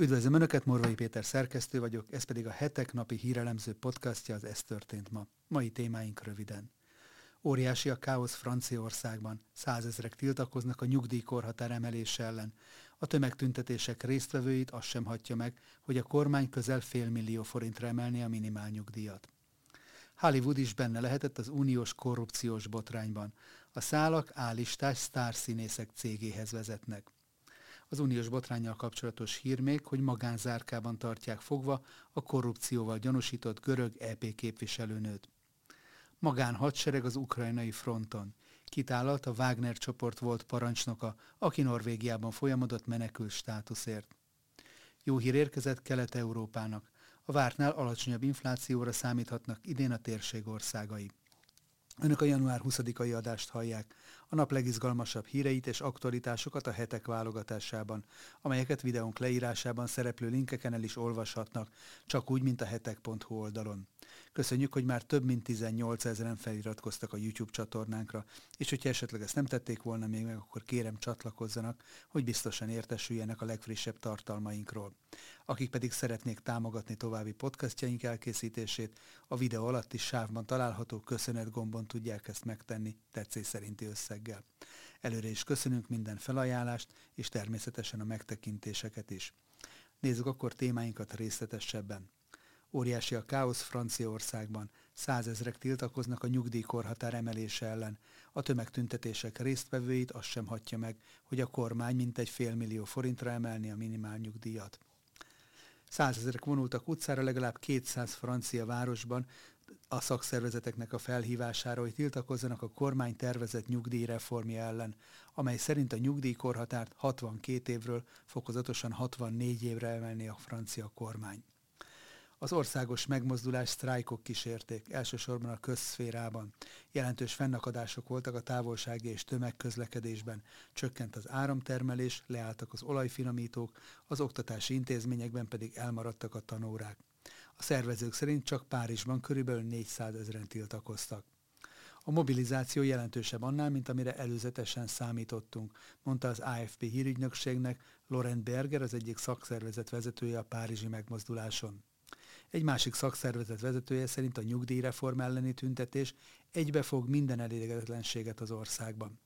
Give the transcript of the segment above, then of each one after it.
Üdvözlöm Önöket, Morvai Péter szerkesztő vagyok, ez pedig a hetek napi hírelemző podcastja, az Ez történt ma. Mai témáink röviden. Óriási a káosz Franciaországban, százezrek tiltakoznak a nyugdíjkorhatár emelése ellen. A tömegtüntetések résztvevőit azt sem hagyja meg, hogy a kormány közel fél millió forintra emelni a minimál nyugdíjat. Hollywood is benne lehetett az uniós korrupciós botrányban. A szálak állistás sztárszínészek cégéhez vezetnek. Az uniós botrányjal kapcsolatos hír még, hogy magánzárkában tartják fogva a korrupcióval gyanúsított görög EP képviselőnőt. Magánhadsereg az ukrajnai fronton. Kitállalt a Wagner csoport volt parancsnoka, aki Norvégiában folyamodott menekül státuszért. Jó hír érkezett Kelet-Európának. A vártnál alacsonyabb inflációra számíthatnak idén a térség országai. Önök a január 20-ai adást hallják, a nap legizgalmasabb híreit és aktualitásokat a hetek válogatásában, amelyeket videónk leírásában szereplő linkeken el is olvashatnak, csak úgy, mint a hetek.hu oldalon. Köszönjük, hogy már több mint 18 ezeren feliratkoztak a YouTube csatornánkra, és hogyha esetleg ezt nem tették volna még meg, akkor kérem csatlakozzanak, hogy biztosan értesüljenek a legfrissebb tartalmainkról. Akik pedig szeretnék támogatni további podcastjaink elkészítését, a videó alatti sávban található köszönet gombon tudják ezt megtenni tetszés szerinti összeggel. Előre is köszönünk minden felajánlást, és természetesen a megtekintéseket is. Nézzük akkor témáinkat részletesebben. Óriási a káosz Franciaországban, százezrek tiltakoznak a nyugdíjkorhatár emelése ellen. A tömegtüntetések résztvevőit azt sem hatja meg, hogy a kormány mintegy fél millió forintra emelni a minimál nyugdíjat. Százezerek vonultak utcára legalább 200 francia városban a szakszervezeteknek a felhívására, hogy tiltakozzanak a kormány tervezett nyugdíjreformja ellen, amely szerint a nyugdíjkorhatárt 62 évről fokozatosan 64 évre emelni a francia kormány. Az országos megmozdulás sztrájkok kísérték, elsősorban a közszférában. Jelentős fennakadások voltak a távolsági és tömegközlekedésben, csökkent az áramtermelés, leálltak az olajfinomítók, az oktatási intézményekben pedig elmaradtak a tanórák. A szervezők szerint csak Párizsban körülbelül 400 ezeren tiltakoztak. A mobilizáció jelentősebb annál, mint amire előzetesen számítottunk, mondta az AFP hírügynökségnek Laurent Berger, az egyik szakszervezet vezetője a párizsi megmozduláson. Egy másik szakszervezet vezetője szerint a nyugdíjreform elleni tüntetés egybe fog minden elégedetlenséget az országban.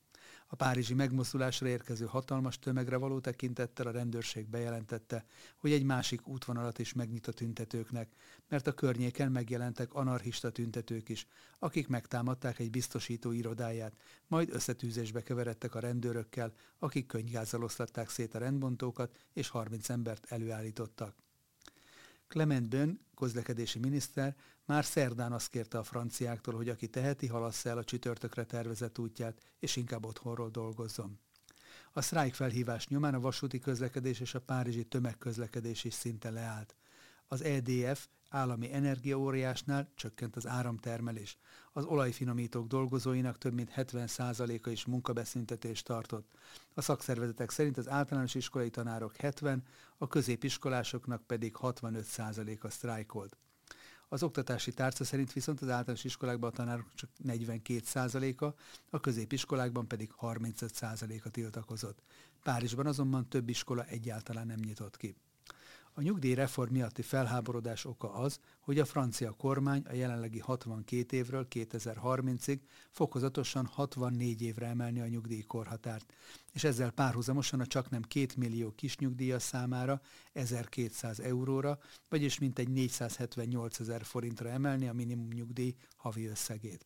A párizsi megmozdulásra érkező hatalmas tömegre való tekintettel a rendőrség bejelentette, hogy egy másik útvonalat is megnyit a tüntetőknek, mert a környéken megjelentek anarchista tüntetők is, akik megtámadták egy biztosító irodáját, majd összetűzésbe keveredtek a rendőrökkel, akik könygázzal oszlatták szét a rendbontókat, és 30 embert előállítottak. Clement Bön, közlekedési miniszter, már szerdán azt kérte a franciáktól, hogy aki teheti, halassza el a csütörtökre tervezett útját, és inkább otthonról dolgozzon. A sztrájk felhívás nyomán a vasúti közlekedés és a párizsi tömegközlekedés is szinte leállt. Az EDF állami energiaóriásnál csökkent az áramtermelés. Az olajfinomítók dolgozóinak több mint 70%-a is munkabeszüntetést tartott. A szakszervezetek szerint az általános iskolai tanárok 70, a középiskolásoknak pedig 65%-a sztrájkolt. Az oktatási tárca szerint viszont az általános iskolákban a tanárok csak 42%-a, a középiskolákban pedig 35%-a tiltakozott. Párizsban azonban több iskola egyáltalán nem nyitott ki. A nyugdíjreform miatti felháborodás oka az, hogy a francia kormány a jelenlegi 62 évről 2030-ig fokozatosan 64 évre emelni a nyugdíjkorhatárt, és ezzel párhuzamosan a csaknem 2 millió kisnyugdíjas számára 1200 euróra, vagyis mintegy 478 ezer forintra emelni a minimum nyugdíj havi összegét.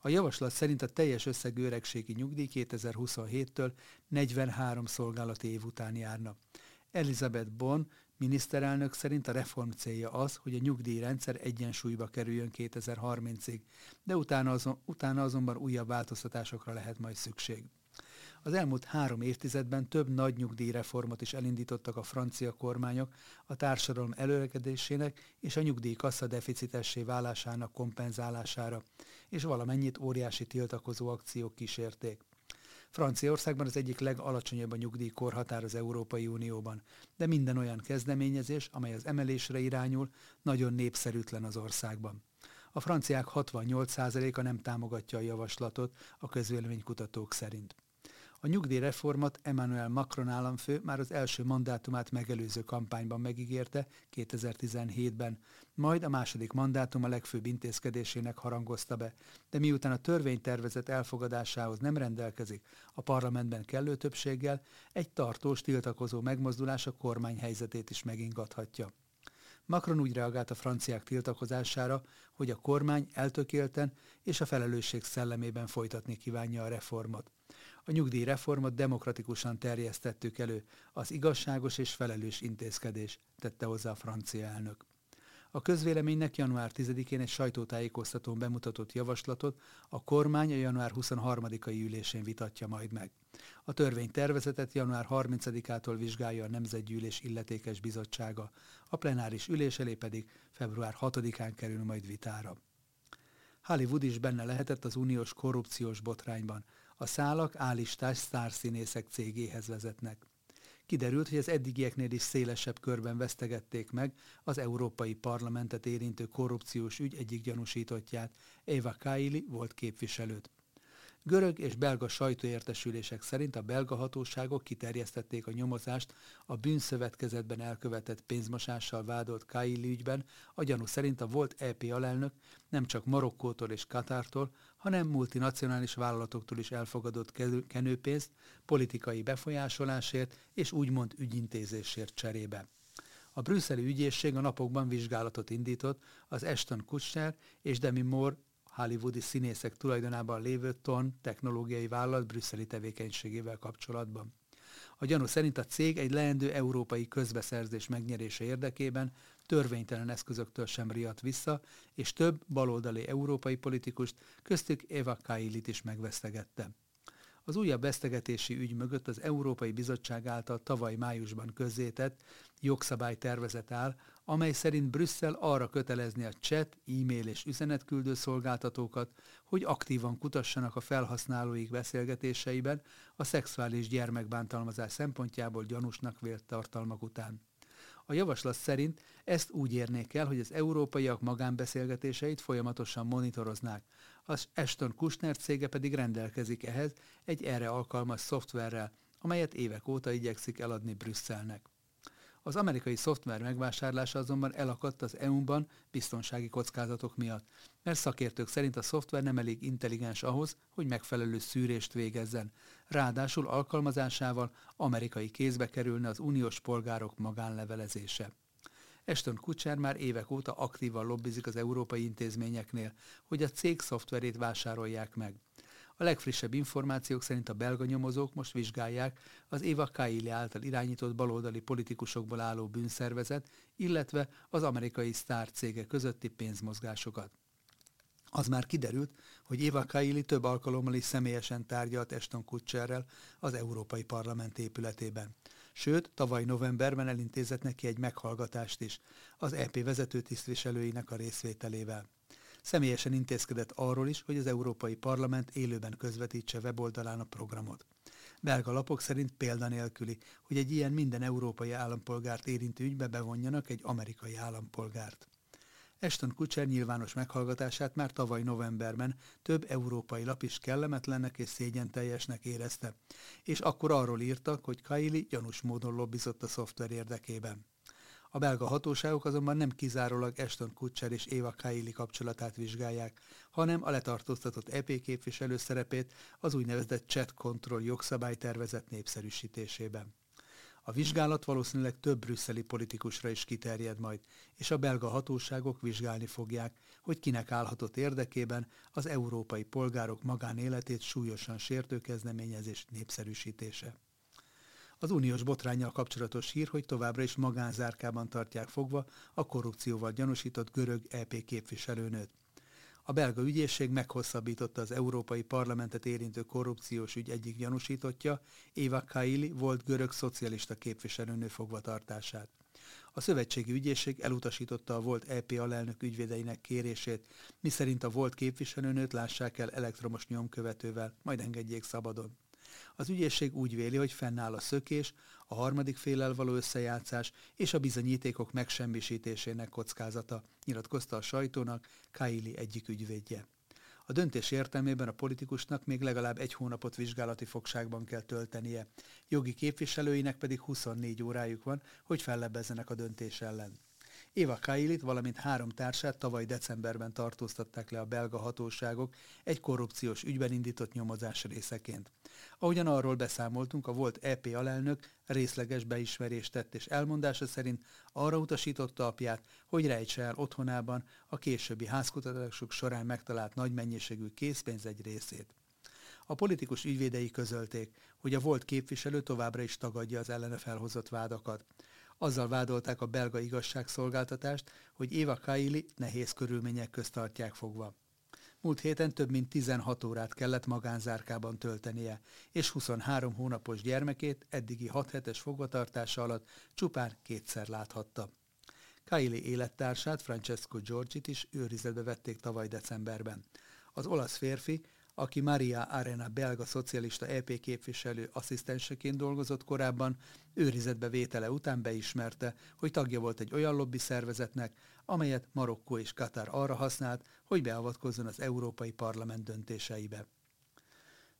A javaslat szerint a teljes összegű öregségi nyugdíj 2027-től 43 szolgálati év után járna. Elizabeth Bon miniszterelnök szerint a reform célja az, hogy a nyugdíjrendszer egyensúlyba kerüljön 2030-ig, de utána, azon, utána azonban újabb változtatásokra lehet majd szükség. Az elmúlt három évtizedben több nagy nyugdíjreformot is elindítottak a francia kormányok a társadalom előregedésének és a nyugdíjkassa deficitessé válásának kompenzálására, és valamennyit óriási tiltakozó akciók kísérték. Franciaországban az egyik legalacsonyabb a nyugdíjkorhatár az Európai Unióban, de minden olyan kezdeményezés, amely az emelésre irányul, nagyon népszerűtlen az országban. A franciák 68%-a nem támogatja a javaslatot a közvéleménykutatók szerint. A nyugdíjreformot Emmanuel Macron államfő már az első mandátumát megelőző kampányban megígérte 2017-ben, majd a második mandátum a legfőbb intézkedésének harangozta be, de miután a törvénytervezet elfogadásához nem rendelkezik a parlamentben kellő többséggel, egy tartós tiltakozó megmozdulás a kormány helyzetét is megingathatja. Macron úgy reagált a franciák tiltakozására, hogy a kormány eltökélten és a felelősség szellemében folytatni kívánja a reformot. A nyugdíjreformot demokratikusan terjesztettük elő, az igazságos és felelős intézkedés, tette hozzá a francia elnök. A közvéleménynek január 10-én egy sajtótájékoztatón bemutatott javaslatot a kormány a január 23-ai ülésén vitatja majd meg. A törvénytervezetet január 30-ától vizsgálja a Nemzetgyűlés illetékes bizottsága, a plenáris ülés elé pedig február 6-án kerül majd vitára. Hollywood is benne lehetett az uniós korrupciós botrányban. A szálak állistás sztárszínészek cégéhez vezetnek. Kiderült, hogy az eddigieknél is szélesebb körben vesztegették meg az Európai Parlamentet érintő korrupciós ügy egyik gyanúsítottját, Eva Kaili volt képviselőt. Görög és belga sajtóértesülések szerint a belga hatóságok kiterjesztették a nyomozást a bűnszövetkezetben elkövetett pénzmosással vádolt Kaili ügyben, a gyanú szerint a volt EP alelnök nem csak Marokkótól és Katártól, hanem multinacionális vállalatoktól is elfogadott kenőpénzt politikai befolyásolásért és úgymond ügyintézésért cserébe. A brüsszeli ügyészség a napokban vizsgálatot indított az Ashton Kutcher és Demi Moore hollywoodi színészek tulajdonában lévő TON technológiai vállalat brüsszeli tevékenységével kapcsolatban. A gyanú szerint a cég egy leendő európai közbeszerzés megnyerése érdekében törvénytelen eszközöktől sem riadt vissza, és több baloldali európai politikust, köztük Eva Kailit is megvesztegette. Az újabb vesztegetési ügy mögött az Európai Bizottság által tavaly májusban közzétett jogszabálytervezet áll, amely szerint Brüsszel arra kötelezni a chat, e-mail és üzenetküldő szolgáltatókat, hogy aktívan kutassanak a felhasználóik beszélgetéseiben a szexuális gyermekbántalmazás szempontjából gyanúsnak vélt tartalmak után. A javaslat szerint ezt úgy érnék el, hogy az európaiak magánbeszélgetéseit folyamatosan monitoroznák. Az Ashton Kushner cége pedig rendelkezik ehhez egy erre alkalmas szoftverrel, amelyet évek óta igyekszik eladni Brüsszelnek. Az amerikai szoftver megvásárlása azonban elakadt az EU-ban biztonsági kockázatok miatt, mert szakértők szerint a szoftver nem elég intelligens ahhoz, hogy megfelelő szűrést végezzen. Ráadásul alkalmazásával amerikai kézbe kerülne az uniós polgárok magánlevelezése. Eston Kutcher már évek óta aktívan lobbizik az európai intézményeknél, hogy a cég szoftverét vásárolják meg. A legfrissebb információk szerint a belga nyomozók most vizsgálják az Éva Kaili által irányított baloldali politikusokból álló bűnszervezet, illetve az amerikai sztár cége közötti pénzmozgásokat. Az már kiderült, hogy Éva Kaili több alkalommal is személyesen tárgyalt Eston Kutcherrel az Európai Parlament épületében. Sőt, tavaly novemberben elintézett neki egy meghallgatást is, az EP vezető tisztviselőinek a részvételével. Személyesen intézkedett arról is, hogy az Európai Parlament élőben közvetítse weboldalán a programot. Belga lapok szerint példanélküli, hogy egy ilyen minden európai állampolgárt érintő ügybe bevonjanak egy amerikai állampolgárt. Eston Kutcher nyilvános meghallgatását már tavaly novemberben több európai lap is kellemetlennek és szégyen teljesnek érezte, és akkor arról írtak, hogy Kaili gyanús módon lobbizott a szoftver érdekében. A belga hatóságok azonban nem kizárólag Ashton Kutcher és Eva Kaili kapcsolatát vizsgálják, hanem a letartóztatott EP képviselő szerepét az úgynevezett chat control jogszabálytervezet népszerűsítésében. A vizsgálat valószínűleg több brüsszeli politikusra is kiterjed majd, és a belga hatóságok vizsgálni fogják, hogy kinek állhatott érdekében az európai polgárok magánéletét súlyosan sértő kezdeményezés népszerűsítése. Az uniós botrányjal kapcsolatos hír, hogy továbbra is magánzárkában tartják fogva a korrupcióval gyanúsított görög EP képviselőnőt. A belga ügyészség meghosszabbította az Európai Parlamentet érintő korrupciós ügy egyik gyanúsítottja, Éva Kaili volt görög szocialista képviselőnő fogvatartását. A szövetségi ügyészség elutasította a volt EP alelnök ügyvédeinek kérését, miszerint a volt képviselőnőt lássák el elektromos nyomkövetővel, majd engedjék szabadon. Az ügyészség úgy véli, hogy fennáll a szökés, a harmadik félel való összejátszás és a bizonyítékok megsemmisítésének kockázata, nyilatkozta a sajtónak Kaili egyik ügyvédje. A döntés értelmében a politikusnak még legalább egy hónapot vizsgálati fogságban kell töltenie, jogi képviselőinek pedig 24 órájuk van, hogy fellebbezzenek a döntés ellen. Éva Kailit, valamint három társát tavaly decemberben tartóztatták le a belga hatóságok egy korrupciós ügyben indított nyomozás részeként. Ahogyan arról beszámoltunk, a volt EP alelnök részleges beismerést tett és elmondása szerint arra utasította apját, hogy rejtse el otthonában a későbbi házkutatások során megtalált nagy mennyiségű készpénz egy részét. A politikus ügyvédei közölték, hogy a volt képviselő továbbra is tagadja az ellene felhozott vádakat. Azzal vádolták a belga igazságszolgáltatást, hogy Éva Kaili nehéz körülmények közt tartják fogva. Múlt héten több mint 16 órát kellett magánzárkában töltenie, és 23 hónapos gyermekét eddigi 6 hetes fogvatartása alatt csupán kétszer láthatta. Kaili élettársát, Francesco Giorgit is őrizetbe vették tavaly decemberben. Az olasz férfi aki Maria Arena belga szocialista EP képviselő asszisztenseként dolgozott korábban, őrizetbe vétele után beismerte, hogy tagja volt egy olyan lobby szervezetnek, amelyet Marokkó és Katar arra használt, hogy beavatkozzon az Európai Parlament döntéseibe.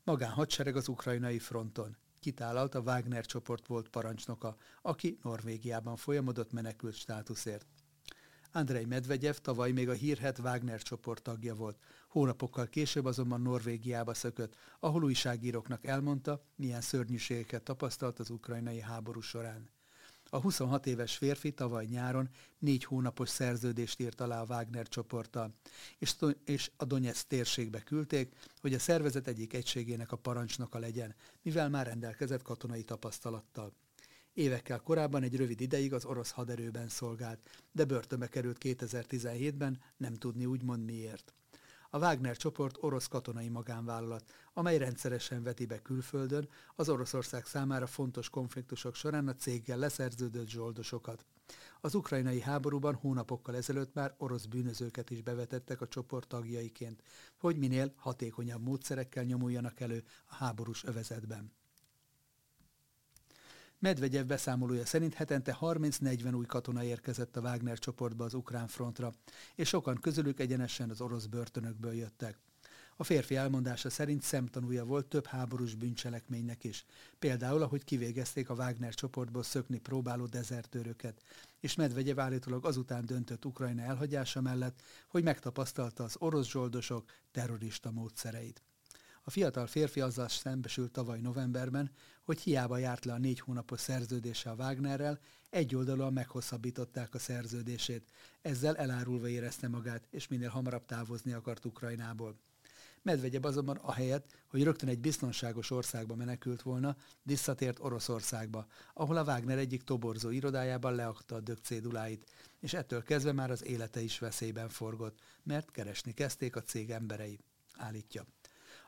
Magán hadsereg az ukrajnai fronton. Kitálalt a Wagner csoport volt parancsnoka, aki Norvégiában folyamodott menekült státuszért. Andrei Medvegyev tavaly még a hírhet Wagner csoport tagja volt. Hónapokkal később azonban Norvégiába szökött, ahol újságíróknak elmondta, milyen szörnyűségeket tapasztalt az ukrajnai háború során. A 26 éves férfi tavaly nyáron négy hónapos szerződést írt alá a Wagner csoporttal, és, a Donetsz térségbe küldték, hogy a szervezet egyik egységének a parancsnoka legyen, mivel már rendelkezett katonai tapasztalattal. Évekkel korábban egy rövid ideig az orosz haderőben szolgált, de börtönbe került 2017-ben, nem tudni úgymond miért. A Wagner csoport orosz katonai magánvállalat, amely rendszeresen veti be külföldön az Oroszország számára fontos konfliktusok során a céggel leszerződött zsoldosokat. Az ukrajnai háborúban hónapokkal ezelőtt már orosz bűnözőket is bevetettek a csoport tagjaiként, hogy minél hatékonyabb módszerekkel nyomuljanak elő a háborús övezetben. Medvegyev beszámolója szerint hetente 30-40 új katona érkezett a Wagner csoportba az ukrán frontra, és sokan közülük egyenesen az orosz börtönökből jöttek. A férfi elmondása szerint szemtanúja volt több háborús bűncselekménynek is, például ahogy kivégezték a Wagner csoportból szökni próbáló dezertőröket, és Medvegyev állítólag azután döntött Ukrajna elhagyása mellett, hogy megtapasztalta az orosz zsoldosok terrorista módszereit. A fiatal férfi azzal szembesült tavaly novemberben, hogy hiába járt le a négy hónapos szerződése a Wagnerrel, egyoldalúan meghosszabbították a szerződését, ezzel elárulva érezte magát, és minél hamarabb távozni akart Ukrajnából. Medvegyebb azonban ahelyett, hogy rögtön egy biztonságos országba menekült volna, visszatért Oroszországba, ahol a Wagner egyik toborzó irodájában leakta a dögcéduláit, és ettől kezdve már az élete is veszélyben forgott, mert keresni kezdték a cég emberei, állítja.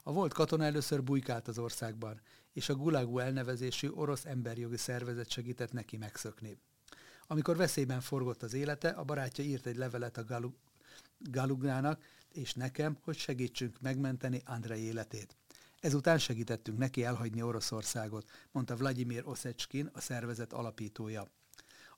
A volt katona először bujkált az országban, és a Gulagu elnevezésű orosz emberjogi szervezet segített neki megszökni. Amikor veszélyben forgott az élete, a barátja írt egy levelet a Galu- Galugnának és nekem, hogy segítsünk megmenteni Andrei életét. Ezután segítettünk neki elhagyni Oroszországot, mondta Vladimir Oszeckin, a szervezet alapítója.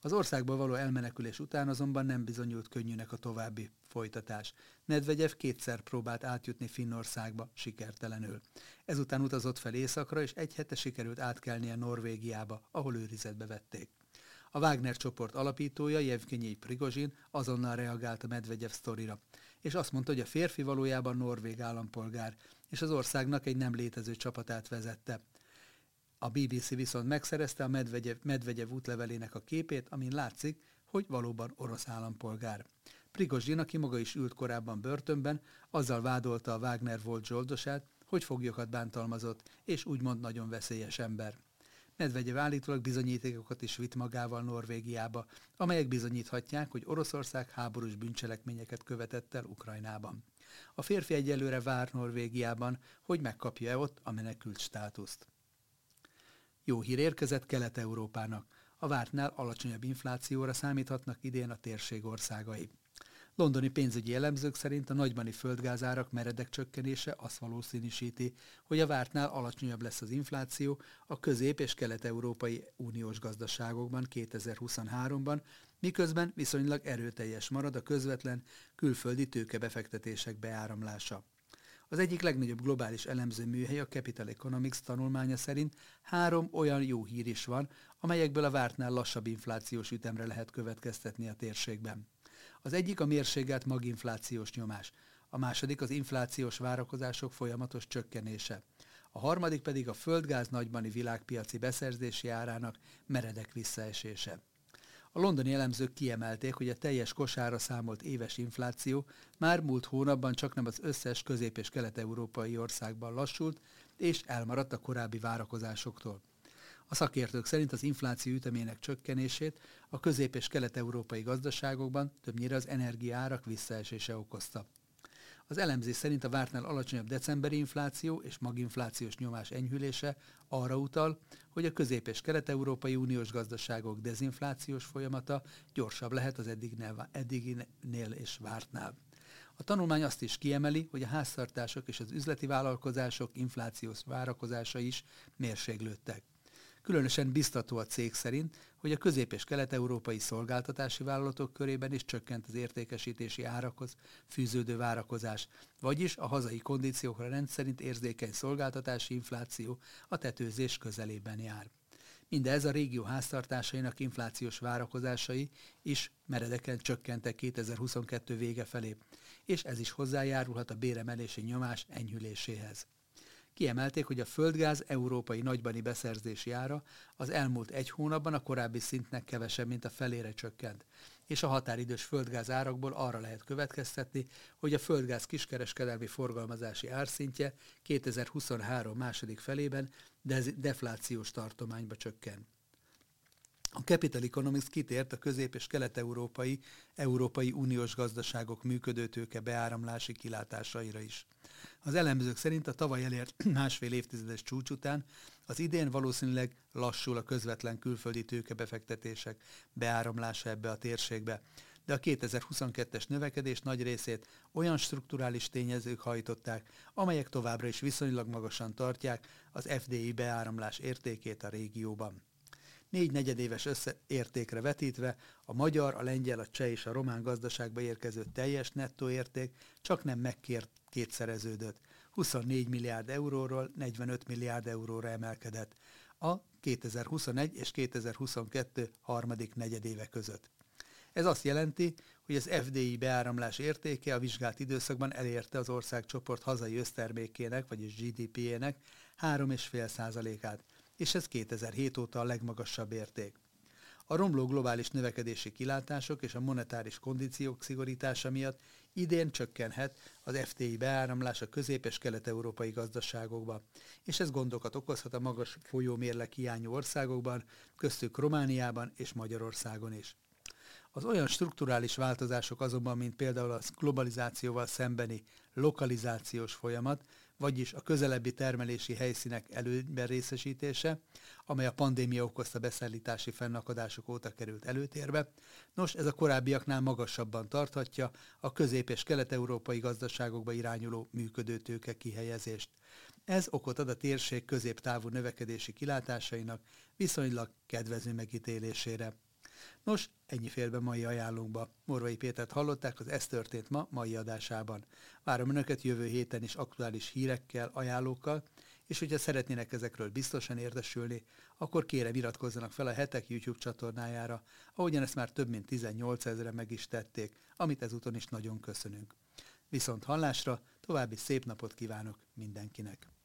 Az országból való elmenekülés után azonban nem bizonyult könnyűnek a további folytatás. Nedvegyev kétszer próbált átjutni Finnországba, sikertelenül. Ezután utazott fel északra, és egy hete sikerült átkelnie Norvégiába, ahol őrizetbe vették. A Wagner csoport alapítója, Jevgenyi Prigozsin azonnal reagált a Medvegyev sztorira, és azt mondta, hogy a férfi valójában norvég állampolgár, és az országnak egy nem létező csapatát vezette. A BBC viszont megszerezte a Medvegyev, Medvegyev útlevelének a képét, amin látszik, hogy valóban orosz állampolgár. Prigozsin, aki maga is ült korábban börtönben, azzal vádolta a Wagner volt zsoldosát, hogy foglyokat bántalmazott, és úgymond nagyon veszélyes ember. Medvegyev állítólag bizonyítékokat is vitt magával Norvégiába, amelyek bizonyíthatják, hogy Oroszország háborús bűncselekményeket követett el Ukrajnában. A férfi egyelőre vár Norvégiában, hogy megkapja-e ott a menekült státuszt. Jó hír érkezett Kelet-Európának. A vártnál alacsonyabb inflációra számíthatnak idén a térség országai. Londoni pénzügyi elemzők szerint a nagybani földgázárak meredek csökkenése azt valószínűsíti, hogy a vártnál alacsonyabb lesz az infláció a közép- és kelet-európai uniós gazdaságokban 2023-ban, miközben viszonylag erőteljes marad a közvetlen külföldi tőkebefektetések beáramlása. Az egyik legnagyobb globális elemző műhely, a Capital Economics tanulmánya szerint három olyan jó hír is van, amelyekből a vártnál lassabb inflációs ütemre lehet következtetni a térségben. Az egyik a mérséget maginflációs nyomás, a második az inflációs várakozások folyamatos csökkenése, a harmadik pedig a földgáz nagybani világpiaci beszerzési árának meredek visszaesése. A londoni elemzők kiemelték, hogy a teljes kosára számolt éves infláció már múlt hónapban csak nem az összes közép- és kelet-európai országban lassult, és elmaradt a korábbi várakozásoktól. A szakértők szerint az infláció ütemének csökkenését a közép- és kelet-európai gazdaságokban többnyire az energiaárak visszaesése okozta. Az elemzés szerint a vártnál alacsonyabb decemberi infláció és maginflációs nyomás enyhülése arra utal, hogy a közép- és kelet-európai uniós gazdaságok dezinflációs folyamata gyorsabb lehet az eddignél, eddiginél és vártnál. A tanulmány azt is kiemeli, hogy a háztartások és az üzleti vállalkozások inflációs várakozása is mérséglődtek. Különösen biztató a cég szerint, hogy a közép- és kelet-európai szolgáltatási vállalatok körében is csökkent az értékesítési árakhoz fűződő várakozás, vagyis a hazai kondíciókra rendszerint érzékeny szolgáltatási infláció a tetőzés közelében jár. Mindez a régió háztartásainak inflációs várakozásai is meredeken csökkentek 2022 vége felé, és ez is hozzájárulhat a béremelési nyomás enyhüléséhez. Kiemelték, hogy a földgáz európai nagybani beszerzési ára az elmúlt egy hónapban a korábbi szintnek kevesebb, mint a felére csökkent, és a határidős földgáz árakból arra lehet következtetni, hogy a földgáz kiskereskedelmi forgalmazási árszintje 2023 második felében deflációs tartományba csökken. A Capital Economics kitért a közép- és kelet-európai, Európai Uniós gazdaságok működőtőke beáramlási kilátásaira is. Az elemzők szerint a tavaly elért másfél évtizedes csúcs után az idén valószínűleg lassul a közvetlen külföldi tőkebefektetések beáramlása ebbe a térségbe, de a 2022-es növekedés nagy részét olyan strukturális tényezők hajtották, amelyek továbbra is viszonylag magasan tartják az FDI beáramlás értékét a régióban. Négy negyedéves összeértékre vetítve a magyar, a lengyel, a cseh és a román gazdaságba érkező teljes nettó érték csak nem megkért kétszereződött. 24 milliárd euróról 45 milliárd euróra emelkedett a 2021 és 2022 harmadik negyedéve között. Ez azt jelenti, hogy az FDI beáramlás értéke a vizsgált időszakban elérte az országcsoport hazai össztermékének, vagyis GDP-ének 3,5 százalékát, és ez 2007 óta a legmagasabb érték. A romló globális növekedési kilátások és a monetáris kondíciók szigorítása miatt idén csökkenhet az FTI beáramlás a közép- és kelet-európai gazdaságokba, és ez gondokat okozhat a magas folyómérlek hiányú országokban, köztük Romániában és Magyarországon is. Az olyan strukturális változások azonban, mint például a globalizációval szembeni lokalizációs folyamat, vagyis a közelebbi termelési helyszínek előnyben részesítése, amely a pandémia okozta beszállítási fennakadások óta került előtérbe. Nos, ez a korábbiaknál magasabban tarthatja a közép- és kelet-európai gazdaságokba irányuló működőtőke kihelyezést. Ez okot ad a térség középtávú növekedési kilátásainak viszonylag kedvező megítélésére. Nos, ennyi félbe mai ajánlónkba. Morvai Pétert hallották, az Ez történt ma mai adásában. Várom Önöket jövő héten is aktuális hírekkel, ajánlókkal, és hogyha szeretnének ezekről biztosan érdesülni, akkor kérem iratkozzanak fel a Hetek YouTube csatornájára, ahogyan ezt már több mint 18 ezeren meg is tették, amit ezúton is nagyon köszönünk. Viszont hallásra, további szép napot kívánok mindenkinek!